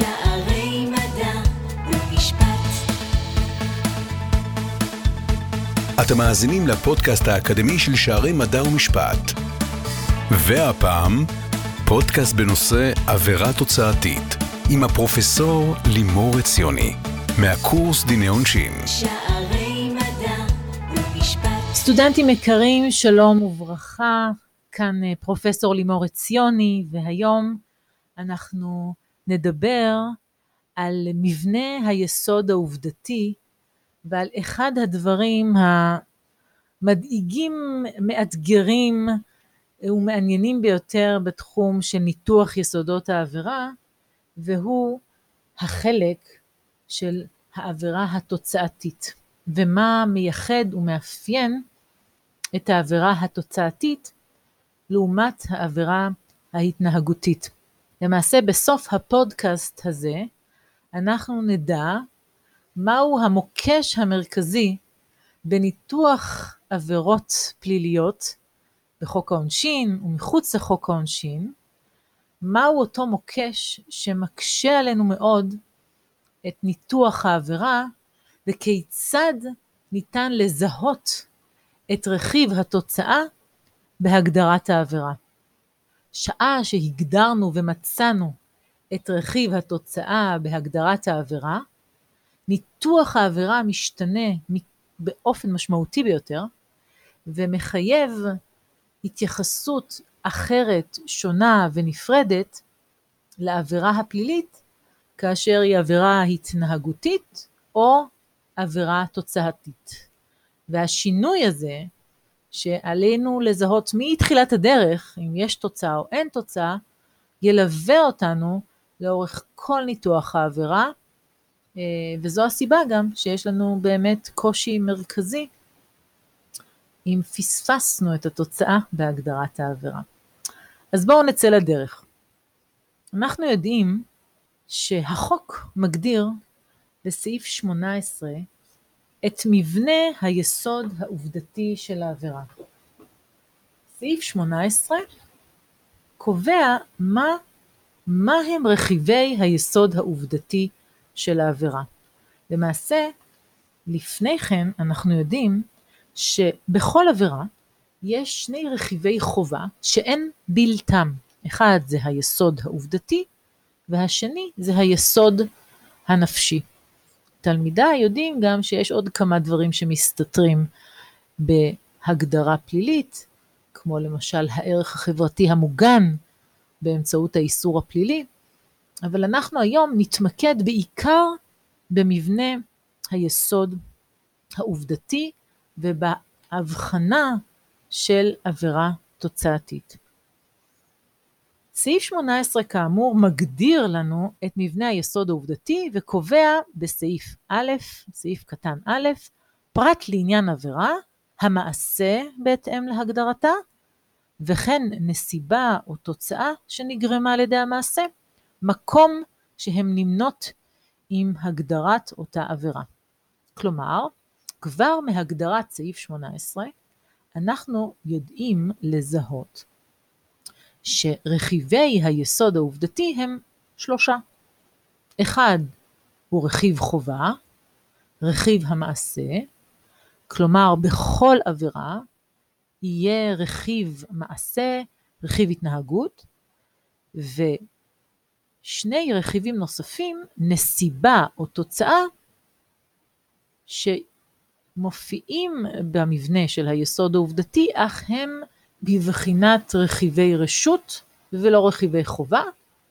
שערי מדע ומשפט. אתם מאזינים לפודקאסט האקדמי של שערי מדע ומשפט. והפעם, פודקאסט בנושא עבירה תוצאתית, עם הפרופסור לימור עציוני, מהקורס דיני עונשין. שערי מדע ומשפט. סטודנטים יקרים, שלום וברכה, כאן אה, פרופסור לימור עציוני, והיום אנחנו נדבר על מבנה היסוד העובדתי ועל אחד הדברים המדאיגים, מאתגרים ומעניינים ביותר בתחום של ניתוח יסודות העבירה, והוא החלק של העבירה התוצאתית, ומה מייחד ומאפיין את העבירה התוצאתית לעומת העבירה ההתנהגותית. למעשה בסוף הפודקאסט הזה אנחנו נדע מהו המוקש המרכזי בניתוח עבירות פליליות בחוק העונשין ומחוץ לחוק העונשין, מהו אותו מוקש שמקשה עלינו מאוד את ניתוח העבירה וכיצד ניתן לזהות את רכיב התוצאה בהגדרת העבירה. שעה שהגדרנו ומצאנו את רכיב התוצאה בהגדרת העבירה, ניתוח העבירה משתנה באופן משמעותי ביותר ומחייב התייחסות אחרת, שונה ונפרדת לעבירה הפלילית כאשר היא עבירה התנהגותית או עבירה תוצאתית. והשינוי הזה שעלינו לזהות מתחילת הדרך, אם יש תוצאה או אין תוצאה, ילווה אותנו לאורך כל ניתוח העבירה, אה, וזו הסיבה גם שיש לנו באמת קושי מרכזי אם פספסנו את התוצאה בהגדרת העבירה. אז בואו נצא לדרך. אנחנו יודעים שהחוק מגדיר בסעיף 18 את מבנה היסוד העובדתי של העבירה. סעיף 18 קובע מה, מה הם רכיבי היסוד העובדתי של העבירה. למעשה, לפני כן אנחנו יודעים שבכל עבירה יש שני רכיבי חובה שאין בלתם. אחד זה היסוד העובדתי והשני זה היסוד הנפשי. תלמידיי יודעים גם שיש עוד כמה דברים שמסתתרים בהגדרה פלילית, כמו למשל הערך החברתי המוגן באמצעות האיסור הפלילי, אבל אנחנו היום נתמקד בעיקר במבנה היסוד העובדתי ובהבחנה של עבירה תוצאתית. סעיף 18 כאמור מגדיר לנו את מבנה היסוד העובדתי וקובע בסעיף א', סעיף קטן א', פרט לעניין עבירה, המעשה בהתאם להגדרתה, וכן נסיבה או תוצאה שנגרמה על ידי המעשה, מקום שהן נמנות עם הגדרת אותה עבירה. כלומר, כבר מהגדרת סעיף 18, אנחנו יודעים לזהות שרכיבי היסוד העובדתי הם שלושה. אחד הוא רכיב חובה, רכיב המעשה, כלומר בכל עבירה יהיה רכיב מעשה, רכיב התנהגות, ושני רכיבים נוספים, נסיבה או תוצאה, שמופיעים במבנה של היסוד העובדתי, אך הם בבחינת רכיבי רשות ולא רכיבי חובה,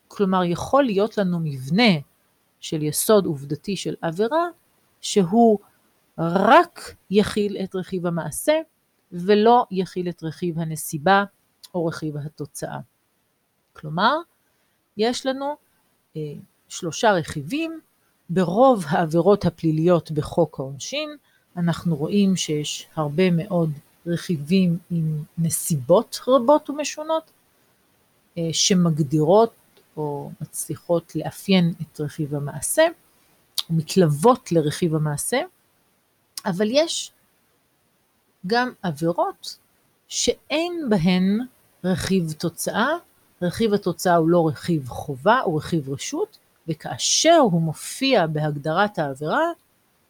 כלומר יכול להיות לנו מבנה של יסוד עובדתי של עבירה, שהוא רק יכיל את רכיב המעשה ולא יכיל את רכיב הנסיבה או רכיב התוצאה. כלומר, יש לנו אה, שלושה רכיבים, ברוב העבירות הפליליות בחוק העונשין, אנחנו רואים שיש הרבה מאוד רכיבים עם נסיבות רבות ומשונות, אה, שמגדירות או מצליחות לאפיין את רכיב המעשה, ומתלוות לרכיב המעשה, אבל יש גם עבירות שאין בהן רכיב תוצאה, רכיב התוצאה הוא לא רכיב חובה, הוא רכיב רשות, וכאשר הוא מופיע בהגדרת העבירה,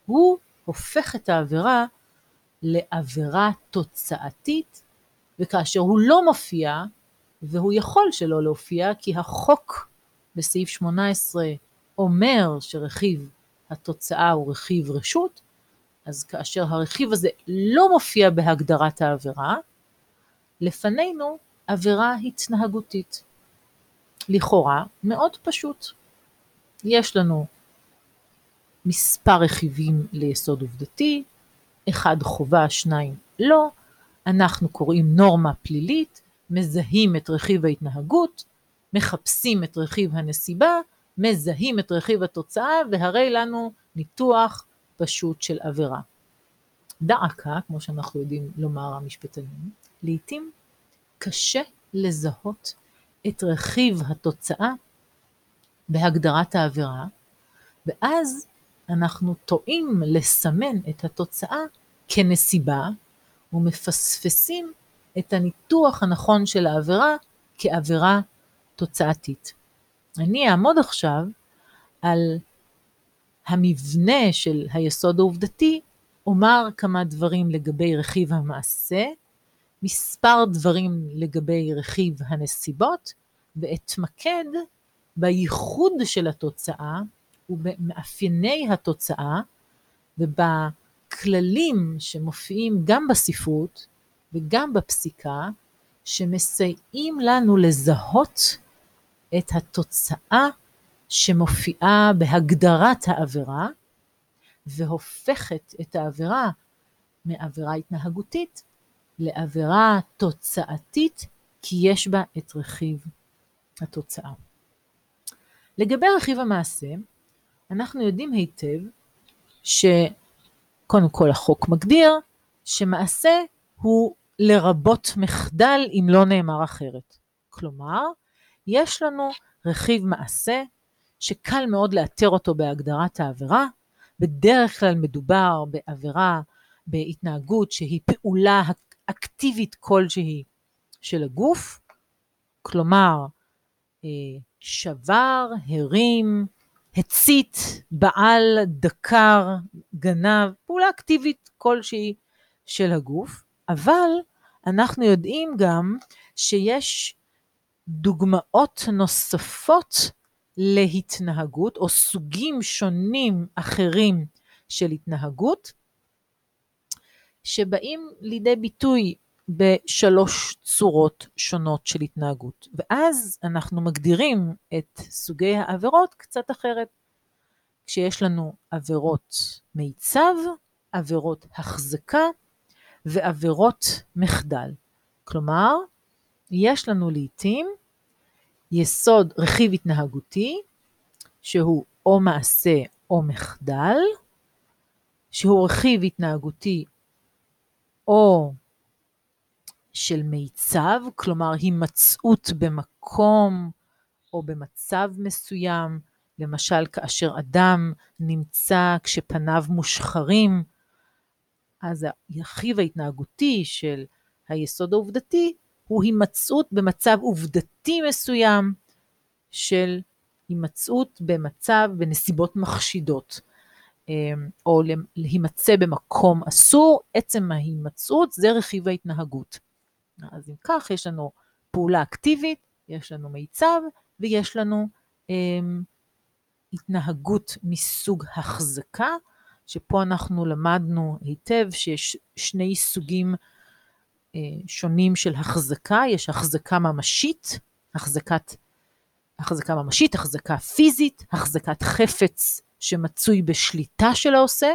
הוא הופך את העבירה לעבירה תוצאתית, וכאשר הוא לא מופיע, והוא יכול שלא להופיע, כי החוק בסעיף 18 אומר שרכיב התוצאה הוא רכיב רשות, אז כאשר הרכיב הזה לא מופיע בהגדרת העבירה, לפנינו עבירה התנהגותית. לכאורה מאוד פשוט. יש לנו מספר רכיבים ליסוד עובדתי, אחד חובה, שניים לא, אנחנו קוראים נורמה פלילית, מזהים את רכיב ההתנהגות, מחפשים את רכיב הנסיבה, מזהים את רכיב התוצאה, והרי לנו ניתוח פשוט של עבירה. דעקה, כמו שאנחנו יודעים לומר המשפטנים, לעתים קשה לזהות את רכיב התוצאה בהגדרת העבירה, ואז אנחנו טועים לסמן את התוצאה כנסיבה, ומפספסים את הניתוח הנכון של העבירה כעבירה תוצאתית. אני אעמוד עכשיו על המבנה של היסוד העובדתי, אומר כמה דברים לגבי רכיב המעשה, מספר דברים לגבי רכיב הנסיבות, ואתמקד בייחוד של התוצאה ובמאפייני התוצאה ובכללים שמופיעים גם בספרות וגם בפסיקה, שמסייעים לנו לזהות את התוצאה שמופיעה בהגדרת העבירה, והופכת את העבירה מעבירה התנהגותית לעבירה תוצאתית, כי יש בה את רכיב התוצאה. לגבי רכיב המעשה, אנחנו יודעים היטב שקודם כל החוק מגדיר שמעשה הוא לרבות מחדל אם לא נאמר אחרת. כלומר, יש לנו רכיב מעשה שקל מאוד לאתר אותו בהגדרת העבירה, בדרך כלל מדובר בעבירה, בהתנהגות שהיא פעולה אקטיבית כלשהי של הגוף, כלומר, אה, שבר, הרים, הצית, בעל, דקר, גנב, פעולה אקטיבית כלשהי של הגוף, אבל אנחנו יודעים גם שיש דוגמאות נוספות להתנהגות, או סוגים שונים אחרים של התנהגות, שבאים לידי ביטוי בשלוש צורות שונות של התנהגות. ואז אנחנו מגדירים את סוגי העבירות קצת אחרת. כשיש לנו עבירות מיצב, עבירות החזקה ועבירות מחדל. כלומר, יש לנו לעתים יסוד רכיב התנהגותי, שהוא או מעשה או מחדל, שהוא רכיב התנהגותי או של מיצב, כלומר הימצאות במקום או במצב מסוים, למשל כאשר אדם נמצא כשפניו מושחרים, אז הרכיב ההתנהגותי של היסוד העובדתי הוא הימצאות במצב עובדתי מסוים של הימצאות במצב, בנסיבות מחשידות. אמ, או להימצא במקום אסור, עצם ההימצאות זה רכיב ההתנהגות. אז אם כך, יש לנו פעולה אקטיבית, יש לנו מיצב ויש לנו אמ, התנהגות מסוג החזקה, שפה אנחנו למדנו היטב שיש שני סוגים אה, שונים של החזקה, יש החזקה ממשית, החזקת, החזקה ממשית, החזקה פיזית, החזקת חפץ שמצוי בשליטה של העושה,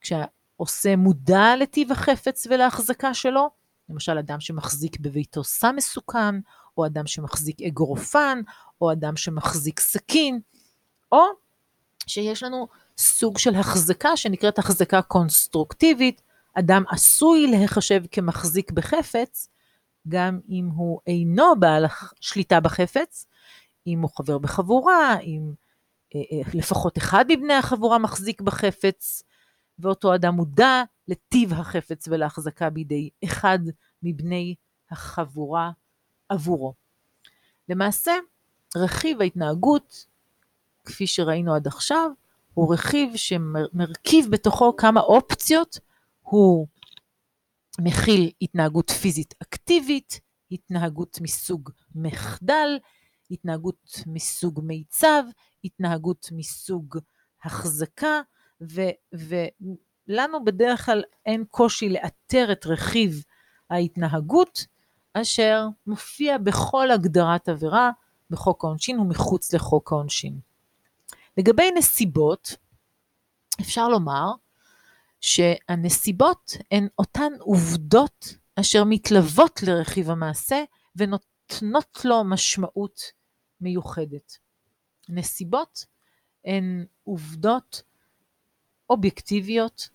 כשהעושה מודע לטיב החפץ ולהחזקה שלו, למשל אדם שמחזיק בביתו סם מסוכן, או אדם שמחזיק אגרופן, או אדם שמחזיק סכין, או שיש לנו סוג של החזקה שנקראת החזקה קונסטרוקטיבית, אדם עשוי להיחשב כמחזיק בחפץ, גם אם הוא אינו בעל שליטה בחפץ, אם הוא חבר בחבורה, אם אה, אה, לפחות אחד מבני החבורה מחזיק בחפץ, ואותו אדם מודע לטיב החפץ ולהחזקה בידי אחד מבני החבורה עבורו. למעשה, רכיב ההתנהגות כפי שראינו עד עכשיו, הוא רכיב שמרכיב בתוכו כמה אופציות, הוא מכיל התנהגות פיזית אקטיבית, התנהגות מסוג מחדל, התנהגות מסוג מיצב, התנהגות מסוג החזקה, ו- ולנו בדרך כלל אין קושי לאתר את רכיב ההתנהגות, אשר מופיע בכל הגדרת עבירה בחוק העונשין ומחוץ לחוק העונשין. לגבי נסיבות, אפשר לומר שהנסיבות הן אותן עובדות אשר מתלוות לרכיב המעשה ונותנות לו משמעות מיוחדת. נסיבות הן עובדות אובייקטיביות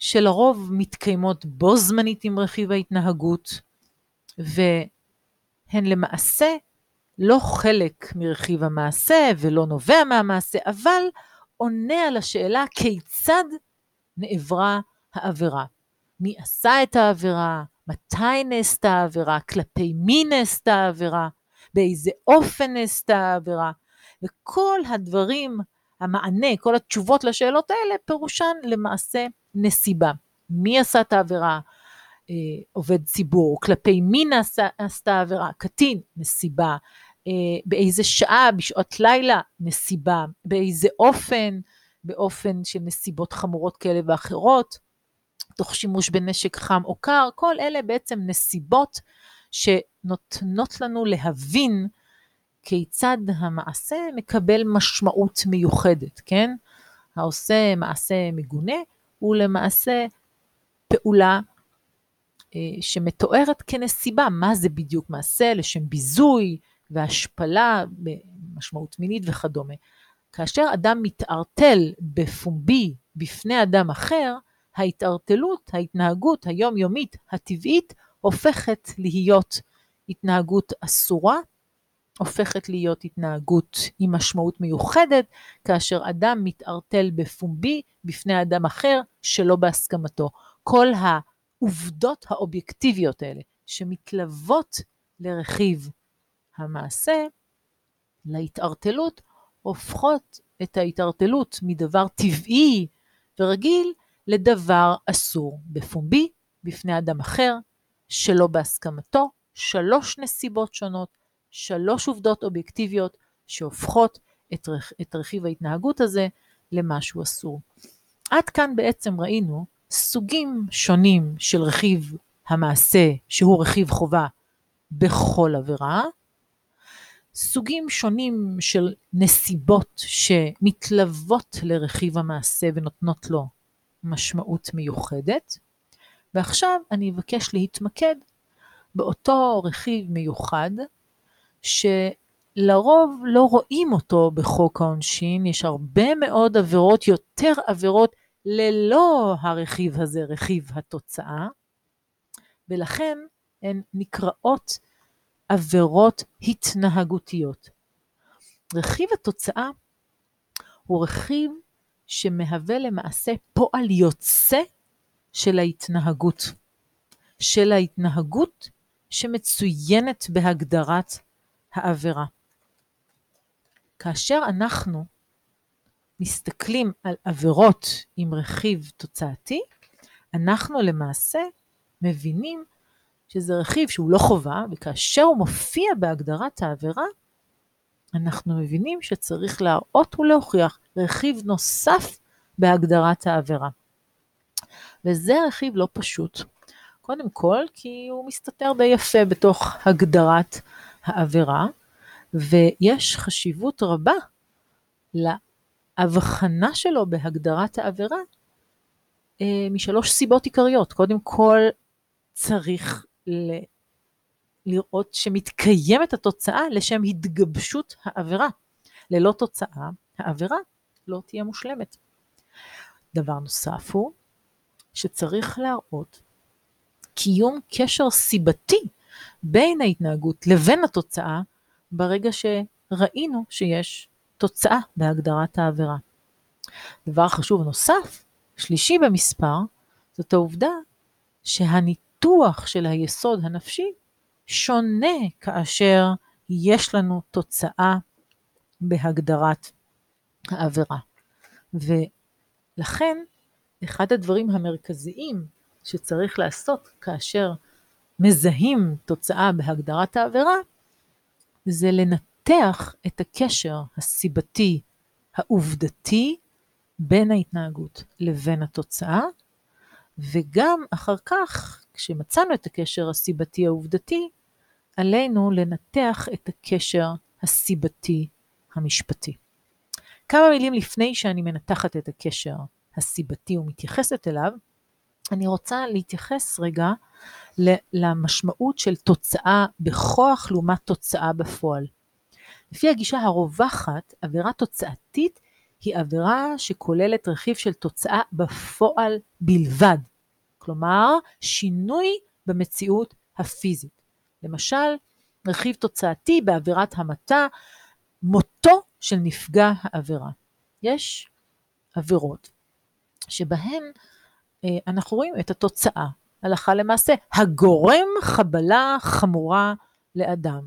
שלרוב מתקיימות בו זמנית עם רכיב ההתנהגות, והן למעשה לא חלק מרכיב המעשה ולא נובע מהמעשה, אבל עונה על השאלה כיצד נעברה העבירה. מי עשה את העבירה, מתי נעשתה העבירה, כלפי מי נעשתה העבירה, באיזה אופן נעשתה העבירה, וכל הדברים, המענה, כל התשובות לשאלות האלה, פירושן למעשה נסיבה. מי עשה את העבירה? אה, עובד ציבור, כלפי מי נעשתה העבירה? קטין, נסיבה. אה, באיזה שעה, בשעות לילה, נסיבה. באיזה אופן, באופן של נסיבות חמורות כאלה ואחרות. תוך שימוש בנשק חם או קר, כל אלה בעצם נסיבות שנותנות לנו להבין כיצד המעשה מקבל משמעות מיוחדת, כן? העושה מעשה מגונה הוא למעשה פעולה אה, שמתוארת כנסיבה, מה זה בדיוק מעשה לשם ביזוי והשפלה במשמעות מינית וכדומה. כאשר אדם מתערטל בפומבי בפני אדם אחר, ההתערטלות, ההתנהגות היומיומית הטבעית, הופכת להיות התנהגות אסורה, הופכת להיות התנהגות עם משמעות מיוחדת, כאשר אדם מתערטל בפומבי בפני אדם אחר שלא בהסכמתו. כל העובדות האובייקטיביות האלה שמתלוות לרכיב המעשה, להתערטלות, הופכות את ההתערטלות מדבר טבעי ורגיל לדבר אסור בפומבי, בפני אדם אחר, שלא בהסכמתו, שלוש נסיבות שונות, שלוש עובדות אובייקטיביות שהופכות את, רכ... את רכיב ההתנהגות הזה למשהו אסור. עד כאן בעצם ראינו סוגים שונים של רכיב המעשה, שהוא רכיב חובה בכל עבירה, סוגים שונים של נסיבות שמתלוות לרכיב המעשה ונותנות לו משמעות מיוחדת, ועכשיו אני אבקש להתמקד באותו רכיב מיוחד, שלרוב לא רואים אותו בחוק העונשין, יש הרבה מאוד עבירות, יותר עבירות ללא הרכיב הזה, רכיב התוצאה, ולכן הן נקראות עבירות התנהגותיות. רכיב התוצאה הוא רכיב שמהווה למעשה פועל יוצא של ההתנהגות. של ההתנהגות שמצוינת בהגדרת העבירה. כאשר אנחנו מסתכלים על עבירות עם רכיב תוצאתי, אנחנו למעשה מבינים שזה רכיב שהוא לא חובה, וכאשר הוא מופיע בהגדרת העבירה, אנחנו מבינים שצריך להראות ולהוכיח רכיב נוסף בהגדרת העבירה. וזה רכיב לא פשוט. קודם כל, כי הוא מסתתר די יפה בתוך הגדרת העבירה, ויש חשיבות רבה להבחנה שלו בהגדרת העבירה אה, משלוש סיבות עיקריות. קודם כל, צריך ל... לראות שמתקיימת התוצאה לשם התגבשות העבירה. ללא תוצאה, העבירה לא תהיה מושלמת. דבר נוסף הוא שצריך להראות קיום קשר סיבתי בין ההתנהגות לבין התוצאה ברגע שראינו שיש תוצאה בהגדרת העבירה. דבר חשוב נוסף, שלישי במספר, זאת העובדה שהניתוח של היסוד הנפשי שונה כאשר יש לנו תוצאה בהגדרת העבירה. ולכן, אחד הדברים המרכזיים שצריך לעשות כאשר מזהים תוצאה בהגדרת העבירה, זה לנתח את הקשר הסיבתי העובדתי בין ההתנהגות לבין התוצאה, וגם אחר כך, כשמצאנו את הקשר הסיבתי העובדתי, עלינו לנתח את הקשר הסיבתי המשפטי. כמה מילים לפני שאני מנתחת את הקשר הסיבתי ומתייחסת אליו, אני רוצה להתייחס רגע למשמעות של תוצאה בכוח לעומת תוצאה בפועל. לפי הגישה הרווחת, עבירה תוצאתית היא עבירה שכוללת רכיב של תוצאה בפועל בלבד. כלומר, שינוי במציאות הפיזית. למשל, רכיב תוצאתי בעבירת המתה, מותו של נפגע העבירה. יש עבירות שבהן אנחנו רואים את התוצאה, הלכה למעשה, הגורם חבלה חמורה לאדם.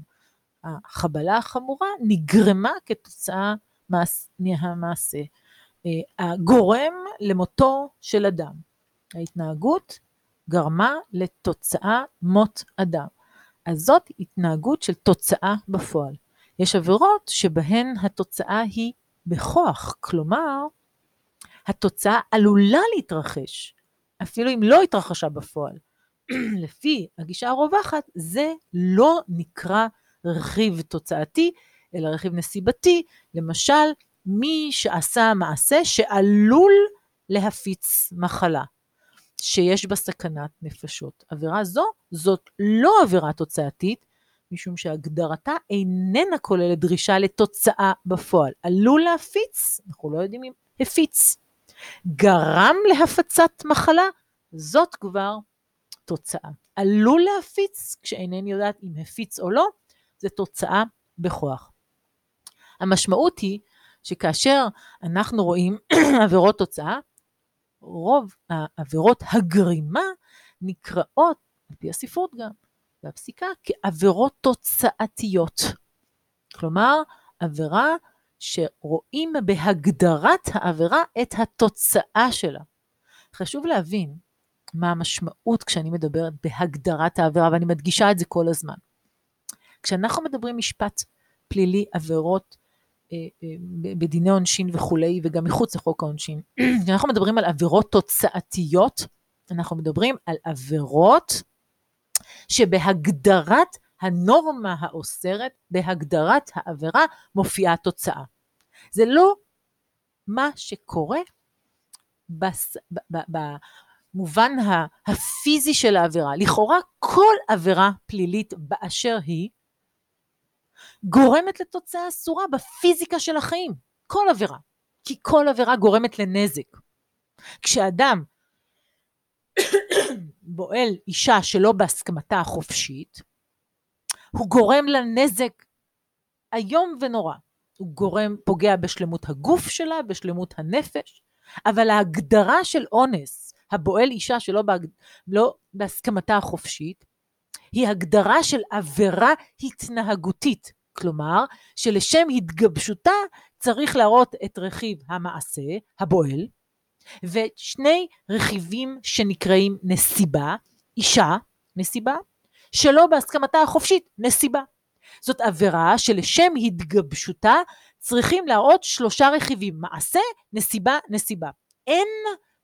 החבלה החמורה נגרמה כתוצאה מהמעשה. אה, הגורם למותו של אדם. ההתנהגות גרמה לתוצאה מות אדם. אז זאת התנהגות של תוצאה בפועל. יש עבירות שבהן התוצאה היא בכוח, כלומר, התוצאה עלולה להתרחש, אפילו אם לא התרחשה בפועל. לפי הגישה הרווחת, זה לא נקרא רכיב תוצאתי, אלא רכיב נסיבתי, למשל, מי שעשה מעשה שעלול להפיץ מחלה, שיש בה סכנת נפשות. עבירה זו, זאת לא עבירה תוצאתית, משום שהגדרתה איננה כוללת דרישה לתוצאה בפועל. עלול להפיץ, אנחנו לא יודעים אם הפיץ. גרם להפצת מחלה, זאת כבר תוצאה. עלול להפיץ, כשאינני יודעת אם הפיץ או לא, זה תוצאה בכוח. המשמעות היא שכאשר אנחנו רואים עבירות תוצאה, רוב העבירות הגרימה נקראות, על פי הספרות גם, והפסיקה, כעבירות תוצאתיות. כלומר, עבירה שרואים בהגדרת העבירה את התוצאה שלה. חשוב להבין מה המשמעות כשאני מדברת בהגדרת העבירה, ואני מדגישה את זה כל הזמן. כשאנחנו מדברים משפט פלילי, עבירות אה, אה, בדיני עונשין וכולי, וגם מחוץ לחוק העונשין, כשאנחנו מדברים על עבירות תוצאתיות, אנחנו מדברים על עבירות שבהגדרת הנורמה האוסרת, בהגדרת העבירה, מופיעה תוצאה. זה לא מה שקורה בס, ב, ב, במובן הפיזי של העבירה. לכאורה כל עבירה פלילית באשר היא, גורמת לתוצאה אסורה בפיזיקה של החיים. כל עבירה. כי כל עבירה גורמת לנזק. כשאדם בועל אישה שלא בהסכמתה החופשית, הוא גורם לה נזק איום ונורא. הוא גורם, פוגע בשלמות הגוף שלה, בשלמות הנפש, אבל ההגדרה של אונס, הבועל אישה שלא בהג... לא בהסכמתה החופשית, היא הגדרה של עבירה התנהגותית. כלומר, שלשם התגבשותה צריך להראות את רכיב המעשה, הבועל, ושני רכיבים שנקראים נסיבה, אישה, נסיבה, שלא בהסכמתה החופשית, נסיבה. זאת עבירה שלשם התגבשותה צריכים להראות שלושה רכיבים, מעשה, נסיבה, נסיבה. אין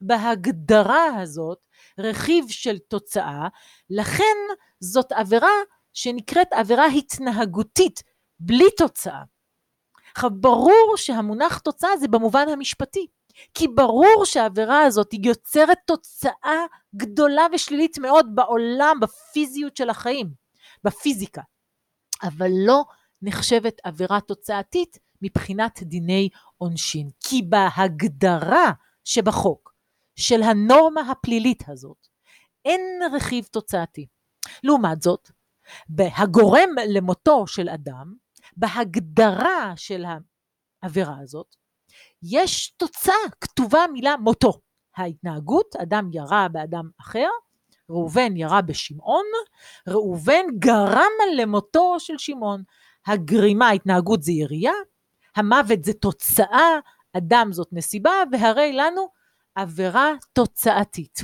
בהגדרה הזאת רכיב של תוצאה, לכן זאת עבירה שנקראת עבירה התנהגותית, בלי תוצאה. ברור שהמונח תוצאה זה במובן המשפטי, כי ברור שהעבירה הזאת היא יוצרת תוצאה גדולה ושלילית מאוד בעולם, בפיזיות של החיים, בפיזיקה, אבל לא נחשבת עבירה תוצאתית מבחינת דיני עונשין, כי בהגדרה שבחוק של הנורמה הפלילית הזאת אין רכיב תוצאתי. לעומת זאת, בהגורם למותו של אדם, בהגדרה של העבירה הזאת, יש תוצאה, כתובה המילה מותו. ההתנהגות, אדם ירה באדם אחר, ראובן ירה בשמעון, ראובן גרם למותו של שמעון. הגרימה, ההתנהגות זה ירייה, המוות זה תוצאה, אדם זאת נסיבה, והרי לנו עבירה תוצאתית.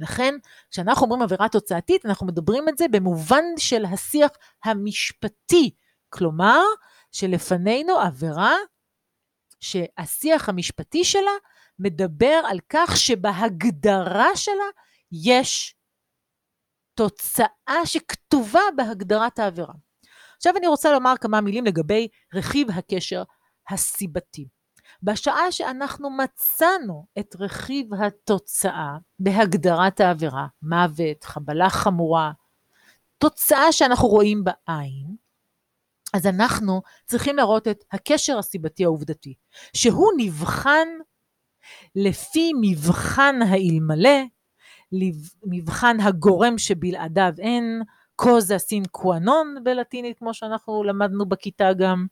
לכן, כשאנחנו אומרים עבירה תוצאתית, אנחנו מדברים את זה במובן של השיח המשפטי. כלומר, שלפנינו עבירה שהשיח המשפטי שלה מדבר על כך שבהגדרה שלה יש תוצאה שכתובה בהגדרת העבירה. עכשיו אני רוצה לומר כמה מילים לגבי רכיב הקשר הסיבתי. בשעה שאנחנו מצאנו את רכיב התוצאה בהגדרת העבירה, מוות, חבלה חמורה, תוצאה שאנחנו רואים בעין, אז אנחנו צריכים לראות את הקשר הסיבתי העובדתי, שהוא נבחן לפי מבחן האלמלא, מבחן הגורם שבלעדיו אין, קוזה סין קואנון בלטינית, כמו שאנחנו למדנו בכיתה גם.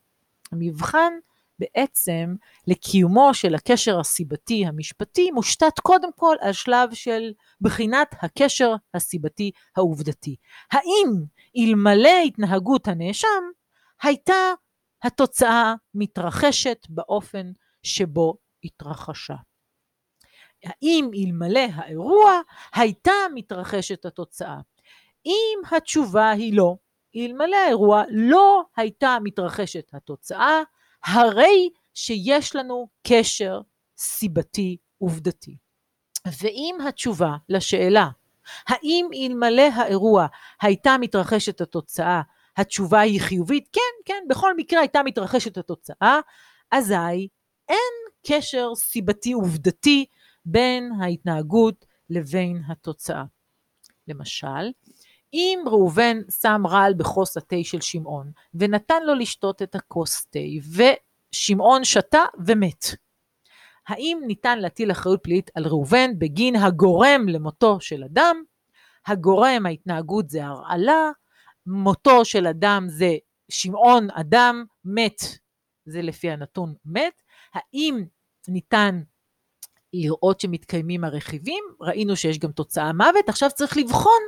המבחן בעצם לקיומו של הקשר הסיבתי המשפטי מושתת קודם כל על שלב של בחינת הקשר הסיבתי העובדתי. האם אלמלא התנהגות הנאשם הייתה התוצאה מתרחשת באופן שבו התרחשה. האם אלמלא האירוע הייתה מתרחשת התוצאה? אם התשובה היא לא, אלמלא האירוע לא הייתה מתרחשת התוצאה, הרי שיש לנו קשר סיבתי עובדתי. ואם התשובה לשאלה האם אלמלא האירוע הייתה מתרחשת התוצאה, התשובה היא חיובית, כן, כן, בכל מקרה הייתה מתרחשת התוצאה, אזי אין קשר סיבתי עובדתי בין ההתנהגות לבין התוצאה. למשל, אם ראובן שם רעל בכוס התה של שמעון ונתן לו לשתות את הכוס תה ושמעון שתה ומת, האם ניתן להטיל אחריות פלילית על ראובן בגין הגורם למותו של אדם? הגורם ההתנהגות זה הרעלה, מותו של אדם זה שמעון אדם מת, זה לפי הנתון מת. האם ניתן לראות שמתקיימים הרכיבים? ראינו שיש גם תוצאה מוות, עכשיו צריך לבחון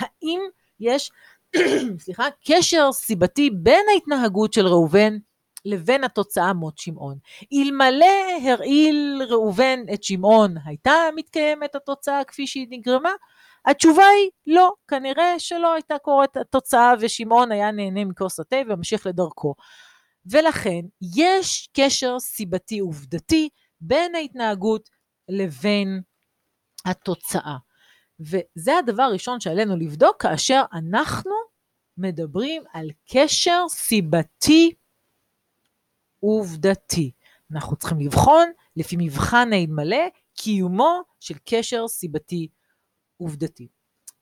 האם יש, סליחה, קשר סיבתי בין ההתנהגות של ראובן לבין התוצאה מות שמעון. אלמלא הרעיל ראובן את שמעון, הייתה מתקיימת התוצאה כפי שהיא נגרמה? התשובה היא לא, כנראה שלא הייתה קורית התוצאה ושמעון היה נהנה מכוס התה וממשיך לדרכו. ולכן יש קשר סיבתי עובדתי בין ההתנהגות לבין התוצאה. וזה הדבר הראשון שעלינו לבדוק כאשר אנחנו מדברים על קשר סיבתי עובדתי. אנחנו צריכים לבחון לפי מבחן האלמלא קיומו של קשר סיבתי עובדתי.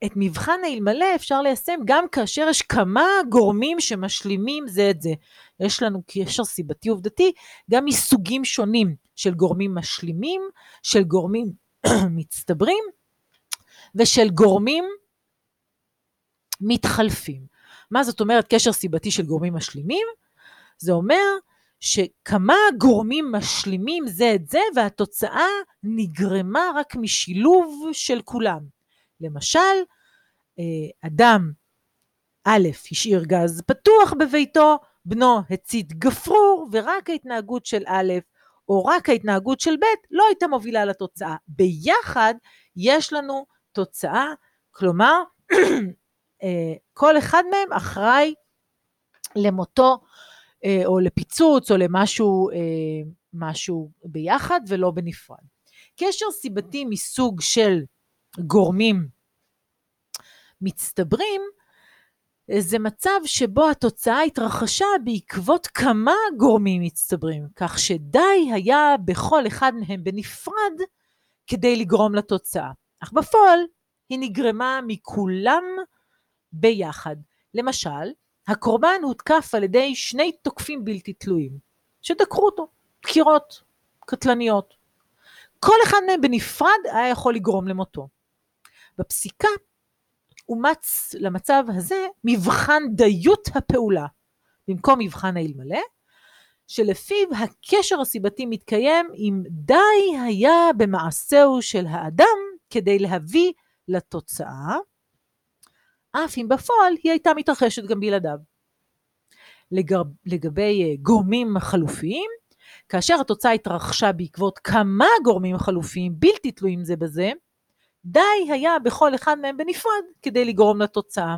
את מבחן האלמלא אפשר ליישם גם כאשר יש כמה גורמים שמשלימים זה את זה. יש לנו קשר סיבתי עובדתי גם מסוגים שונים של גורמים משלימים, של גורמים מצטברים ושל גורמים מתחלפים. מה זאת אומרת קשר סיבתי של גורמים משלימים? זה אומר שכמה גורמים משלימים זה את זה והתוצאה נגרמה רק משילוב של כולם. למשל, אדם א' השאיר גז פתוח בביתו, בנו הצית גפרור, ורק ההתנהגות של א' או רק ההתנהגות של ב' לא הייתה מובילה לתוצאה. ביחד יש לנו תוצאה, כלומר, אה, כל אחד מהם אחראי למותו אה, או לפיצוץ או למשהו משהו ביחד ולא בנפרד. קשר סיבתי מסוג של גורמים מצטברים, זה מצב שבו התוצאה התרחשה בעקבות כמה גורמים מצטברים, כך שדי היה בכל אחד מהם בנפרד כדי לגרום לתוצאה. אך בפועל היא נגרמה מכולם ביחד. למשל, הקורבן הותקף על ידי שני תוקפים בלתי תלויים, שדקרו אותו, דקירות קטלניות. כל אחד מהם בנפרד היה יכול לגרום למותו. בפסיקה אומץ למצב הזה מבחן דיות הפעולה, במקום מבחן האלמלא, שלפיו הקשר הסיבתי מתקיים אם די היה במעשהו של האדם כדי להביא לתוצאה, אף אם בפועל היא הייתה מתרחשת גם בלעדיו. לגב, לגבי אה, גורמים חלופיים, כאשר התוצאה התרחשה בעקבות כמה גורמים חלופיים בלתי תלויים זה בזה, די היה בכל אחד מהם בנפרד כדי לגרום לתוצאה.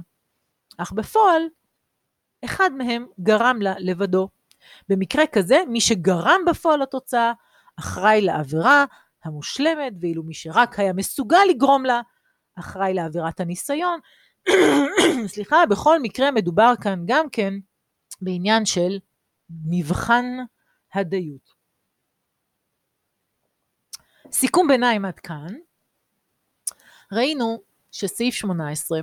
אך בפועל, אחד מהם גרם לה לבדו. במקרה כזה, מי שגרם בפועל לתוצאה, אחראי לעבירה המושלמת, ואילו מי שרק היה מסוגל לגרום לה, אחראי לעבירת הניסיון. סליחה, בכל מקרה מדובר כאן גם כן בעניין של מבחן הדיות. סיכום ביניים עד כאן, ראינו שסעיף 18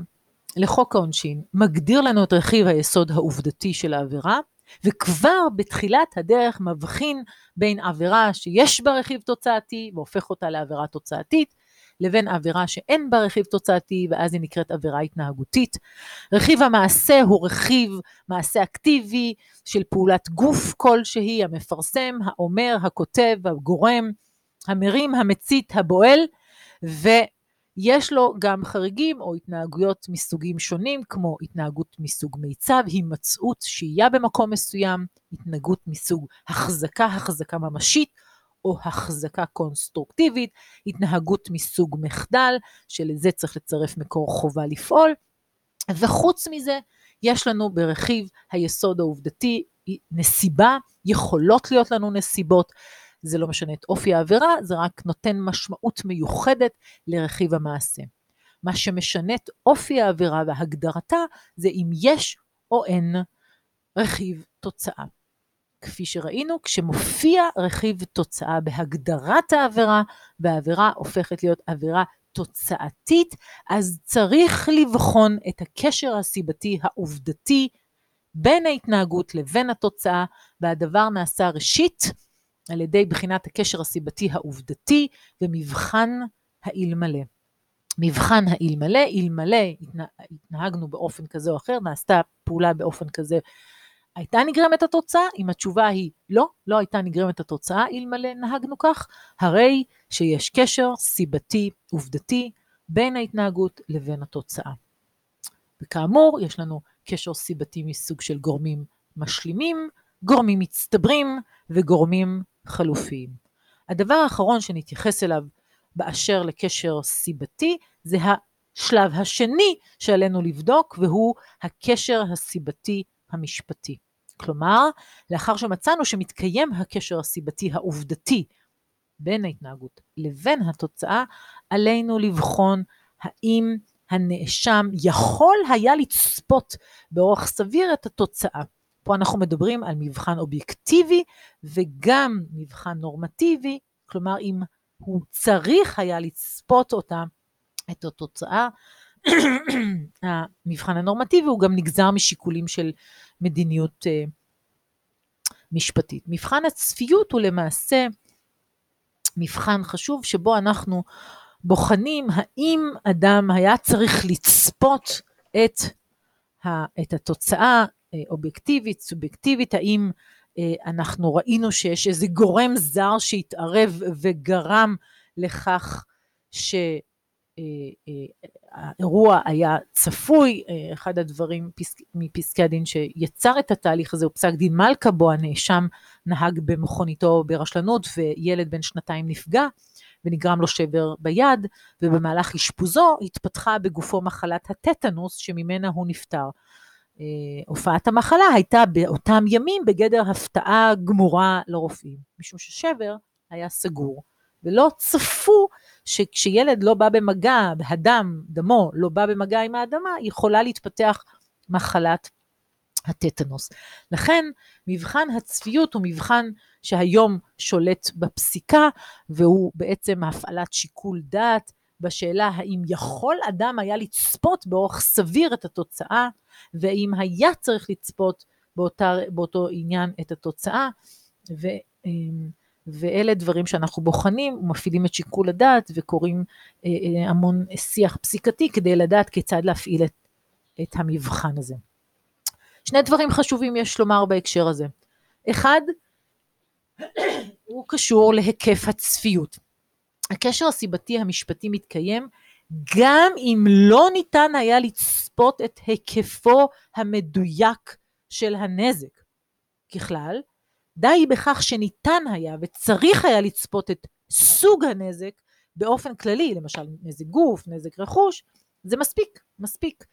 לחוק העונשין מגדיר לנו את רכיב היסוד העובדתי של העבירה, וכבר בתחילת הדרך מבחין בין עבירה שיש בה רכיב תוצאתי והופך אותה לעבירה תוצאתית, לבין עבירה שאין בה רכיב תוצאתי ואז היא נקראת עבירה התנהגותית. רכיב המעשה הוא רכיב מעשה אקטיבי של פעולת גוף כלשהי, המפרסם, האומר, הכותב, הגורם, המרים, המצית, הבועל, ו... יש לו גם חריגים או התנהגויות מסוגים שונים, כמו התנהגות מסוג מיצב, הימצאות, שהייה במקום מסוים, התנהגות מסוג החזקה, החזקה ממשית, או החזקה קונסטרוקטיבית, התנהגות מסוג מחדל, שלזה צריך לצרף מקור חובה לפעול, וחוץ מזה, יש לנו ברכיב היסוד העובדתי נסיבה, יכולות להיות לנו נסיבות, זה לא משנה את אופי העבירה, זה רק נותן משמעות מיוחדת לרכיב המעשה. מה שמשנה את אופי העבירה והגדרתה זה אם יש או אין רכיב תוצאה. כפי שראינו, כשמופיע רכיב תוצאה בהגדרת העבירה, והעבירה הופכת להיות עבירה תוצאתית, אז צריך לבחון את הקשר הסיבתי העובדתי בין ההתנהגות לבין התוצאה, והדבר נעשה ראשית על ידי בחינת הקשר הסיבתי העובדתי ומבחן האלמלא. מבחן האלמלא, אלמלא התנהגנו באופן כזה או אחר, נעשתה פעולה באופן כזה, הייתה נגרמת התוצאה? אם התשובה היא לא, לא הייתה נגרמת התוצאה אלמלא נהגנו כך, הרי שיש קשר סיבתי עובדתי בין ההתנהגות לבין התוצאה. וכאמור, יש לנו קשר סיבתי מסוג של גורמים משלימים, גורמים מצטברים וגורמים חלופיים. הדבר האחרון שנתייחס אליו באשר לקשר סיבתי זה השלב השני שעלינו לבדוק והוא הקשר הסיבתי המשפטי. כלומר, לאחר שמצאנו שמתקיים הקשר הסיבתי העובדתי בין ההתנהגות לבין התוצאה, עלינו לבחון האם הנאשם יכול היה לצפות באורח סביר את התוצאה. פה אנחנו מדברים על מבחן אובייקטיבי וגם מבחן נורמטיבי, כלומר אם הוא צריך היה לצפות אותה, את התוצאה, המבחן הנורמטיבי הוא גם נגזר משיקולים של מדיניות uh, משפטית. מבחן הצפיות הוא למעשה מבחן חשוב שבו אנחנו בוחנים האם אדם היה צריך לצפות את, ה, את התוצאה אה, אובייקטיבית, סובייקטיבית, האם אה, אנחנו ראינו שיש איזה גורם זר שהתערב וגרם לכך שהאירוע אה, היה צפוי. אחד הדברים מפסקי הדין שיצר את התהליך הזה הוא פסק דין מלכה, בו הנאשם נהג במכוניתו ברשלנות וילד בן שנתיים נפגע. ונגרם לו שבר ביד, ובמהלך אשפוזו התפתחה בגופו מחלת הטטנוס שממנה הוא נפטר. אה, הופעת המחלה הייתה באותם ימים בגדר הפתעה גמורה לרופאים, משום ששבר היה סגור, ולא צפו שכשילד לא בא במגע, הדם, דמו, לא בא במגע עם האדמה, יכולה להתפתח מחלת הטטנוס. לכן מבחן הצפיות הוא מבחן שהיום שולט בפסיקה, והוא בעצם הפעלת שיקול דעת בשאלה האם יכול אדם היה לצפות באורח סביר את התוצאה, ואם היה צריך לצפות באותה, באותו עניין את התוצאה, ו, אמ, ואלה דברים שאנחנו בוחנים ומפעילים את שיקול הדעת וקוראים אה, אה, המון שיח פסיקתי כדי לדעת כיצד להפעיל את, את המבחן הזה. שני דברים חשובים יש לומר בהקשר הזה. אחד, הוא קשור להיקף הצפיות. הקשר הסיבתי המשפטי מתקיים גם אם לא ניתן היה לצפות את היקפו המדויק של הנזק. ככלל, די בכך שניתן היה וצריך היה לצפות את סוג הנזק באופן כללי, למשל נזק גוף, נזק רכוש, זה מספיק, מספיק.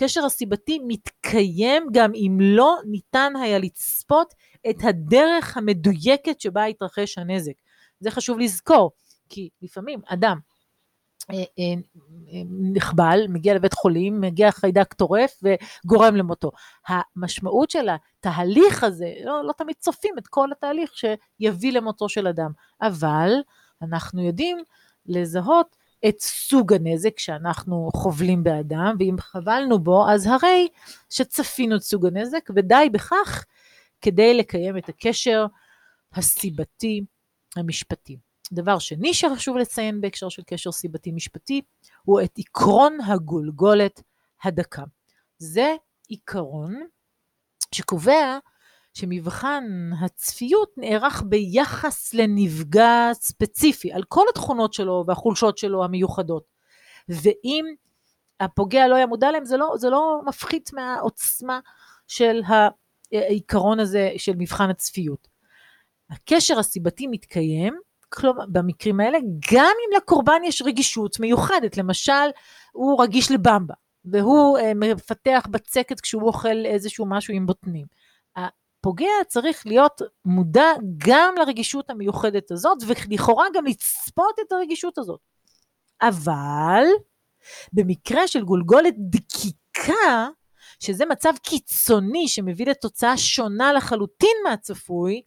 קשר הסיבתי מתקיים גם אם לא ניתן היה לצפות את הדרך המדויקת שבה התרחש הנזק. זה חשוב לזכור, כי לפעמים אדם אה, אה, נחבל, מגיע לבית חולים, מגיע חיידק טורף וגורם למותו. המשמעות של התהליך הזה, לא, לא תמיד צופים את כל התהליך שיביא למותו של אדם, אבל אנחנו יודעים לזהות את סוג הנזק שאנחנו חובלים באדם, ואם חבלנו בו, אז הרי שצפינו את סוג הנזק, ודי בכך כדי לקיים את הקשר הסיבתי המשפטי. דבר שני שחשוב לציין בהקשר של קשר סיבתי משפטי, הוא את עקרון הגולגולת הדקה. זה עיקרון שקובע שמבחן הצפיות נערך ביחס לנפגע ספציפי, על כל התכונות שלו והחולשות שלו המיוחדות. ואם הפוגע לא היה מודע להם, זה לא, זה לא מפחית מהעוצמה של העיקרון הזה של מבחן הצפיות. הקשר הסיבתי מתקיים, כלומר, במקרים האלה, גם אם לקורבן יש רגישות מיוחדת, למשל, הוא רגיש לבמבה, והוא אה, מפתח בצקת כשהוא אוכל איזשהו משהו עם בוטנים. הפוגע צריך להיות מודע גם לרגישות המיוחדת הזאת, ולכאורה גם לצפות את הרגישות הזאת. אבל במקרה של גולגולת דקיקה, שזה מצב קיצוני שמביא לתוצאה שונה לחלוטין מהצפוי,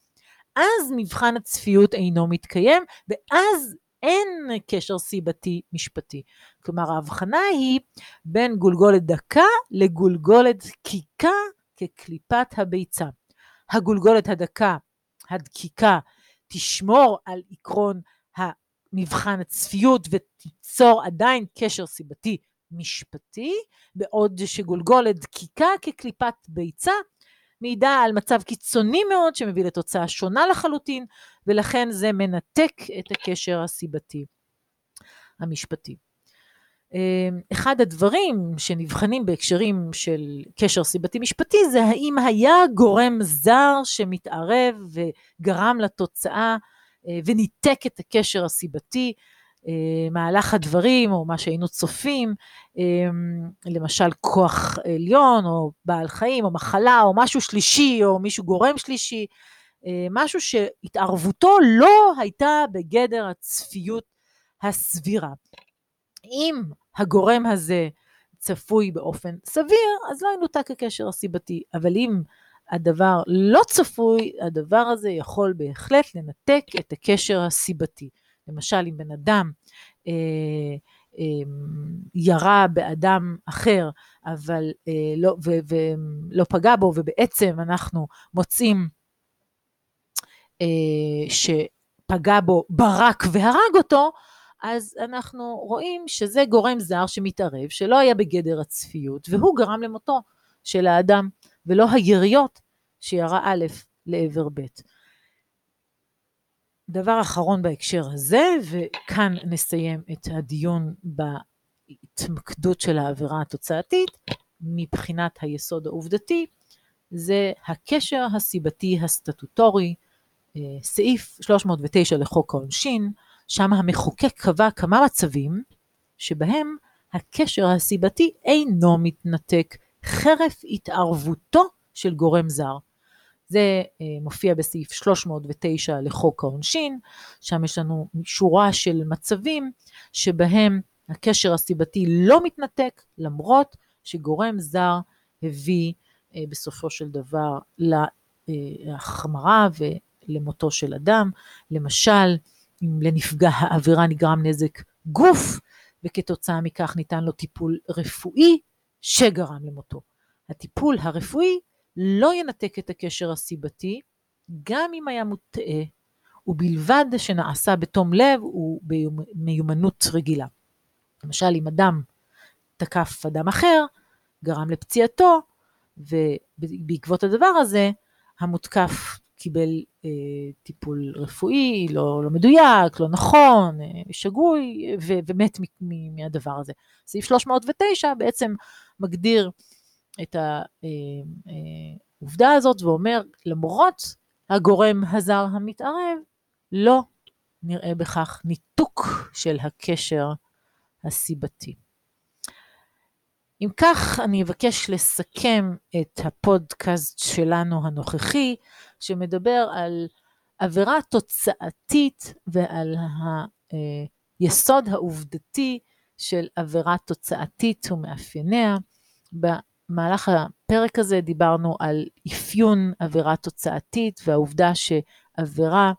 אז מבחן הצפיות אינו מתקיים, ואז אין קשר סיבתי משפטי. כלומר, ההבחנה היא בין גולגולת דקה לגולגולת דקיקה כקליפת הביצה. הגולגולת הדקה, הדקיקה, תשמור על עקרון מבחן הצפיות ותיצור עדיין קשר סיבתי משפטי, בעוד שגולגולת דקיקה כקליפת ביצה מעידה על מצב קיצוני מאוד שמביא לתוצאה שונה לחלוטין, ולכן זה מנתק את הקשר הסיבתי המשפטי. אמ, אחד הדברים שנבחנים בהקשרים של קשר סיבתי משפטי זה האם היה גורם זר שמתערב וגרם לתוצאה אה, וניתק את הקשר הסיבתי, מהלך הדברים או מה שהיינו צופים, אמ, למשל כוח עליון או בעל חיים או מחלה או משהו שלישי או מישהו גורם שלישי, אה, משהו שהתערבותו לא הייתה בגדר הצפיות הסבירה. אם הגורם הזה צפוי באופן סביר, אז לא ינותק הקשר הסיבתי. אבל אם הדבר לא צפוי, הדבר הזה יכול בהחלט לנתק את הקשר הסיבתי. למשל, אם בן אדם אה, אה, ירה באדם אחר, אבל אה, לא, ו, ולא פגע בו, ובעצם אנחנו מוצאים אה, שפגע בו ברק והרג אותו, אז אנחנו רואים שזה גורם זר שמתערב, שלא היה בגדר הצפיות, והוא גרם למותו של האדם, ולא היריות שירה א' לעבר ב'. דבר אחרון בהקשר הזה, וכאן נסיים את הדיון בהתמקדות של העבירה התוצאתית, מבחינת היסוד העובדתי, זה הקשר הסיבתי הסטטוטורי, אה, סעיף 309 לחוק העונשין, שם המחוקק קבע כמה מצבים שבהם הקשר הסיבתי אינו מתנתק חרף התערבותו של גורם זר. זה אה, מופיע בסעיף 309 לחוק העונשין, שם יש לנו שורה של מצבים שבהם הקשר הסיבתי לא מתנתק, למרות שגורם זר הביא אה, בסופו של דבר להחמרה ולמותו של אדם. למשל, אם לנפגע העבירה נגרם נזק גוף, וכתוצאה מכך ניתן לו טיפול רפואי שגרם למותו. הטיפול הרפואי לא ינתק את הקשר הסיבתי, גם אם היה מוטעה, ובלבד שנעשה בתום לב ובמיומנות רגילה. למשל, אם אדם תקף אדם אחר, גרם לפציעתו, ובעקבות הדבר הזה, המותקף קיבל אה, טיפול רפואי לא, לא מדויק, לא נכון, אה, שגוי, ו, ומת מ, מ, מהדבר הזה. סעיף 309 בעצם מגדיר את העובדה אה, אה, הזאת ואומר, למרות הגורם הזר המתערב, לא נראה בכך ניתוק של הקשר הסיבתי. אם כך, אני אבקש לסכם את הפודקאסט שלנו הנוכחי, שמדבר על עבירה תוצאתית ועל היסוד העובדתי של עבירה תוצאתית ומאפייניה. במהלך הפרק הזה דיברנו על אפיון עבירה תוצאתית והעובדה שעבירה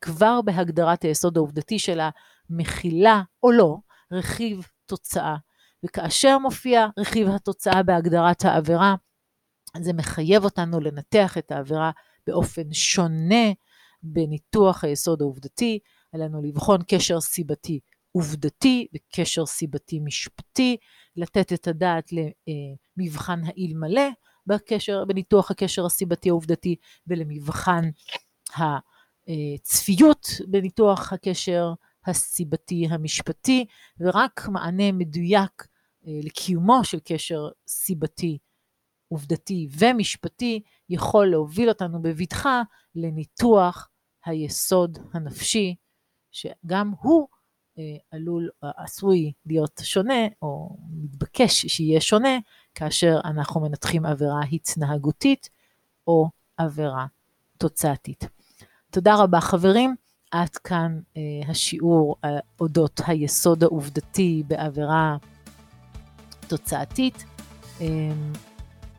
כבר בהגדרת היסוד העובדתי שלה מכילה או לא רכיב תוצאה. וכאשר מופיע רכיב התוצאה בהגדרת העבירה, זה מחייב אותנו לנתח את העבירה באופן שונה בניתוח היסוד העובדתי, עלינו לבחון קשר סיבתי עובדתי וקשר סיבתי משפטי, לתת את הדעת למבחן האלמלא בקשר, בניתוח הקשר הסיבתי העובדתי ולמבחן הצפיות בניתוח הקשר הסיבתי המשפטי, ורק מענה מדויק לקיומו של קשר סיבתי עובדתי ומשפטי יכול להוביל אותנו בבטחה לניתוח היסוד הנפשי, שגם הוא אה, עלול, עשוי להיות שונה, או מתבקש שיהיה שונה, כאשר אנחנו מנתחים עבירה התנהגותית או עבירה תוצאתית. תודה רבה חברים, עד כאן אה, השיעור אה, אודות היסוד העובדתי בעבירה תוצאתית. אה,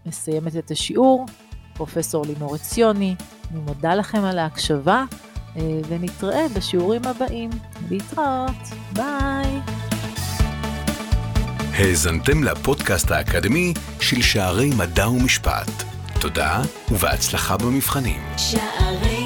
מסיימת את השיעור, פרופסור לימור עציוני, אני מודה לכם על ההקשבה, אה, ונתראה בשיעורים הבאים. להתראות, ביי. האזנתם לפודקאסט האקדמי של שערי מדע ומשפט. תודה ובהצלחה במבחנים. שערי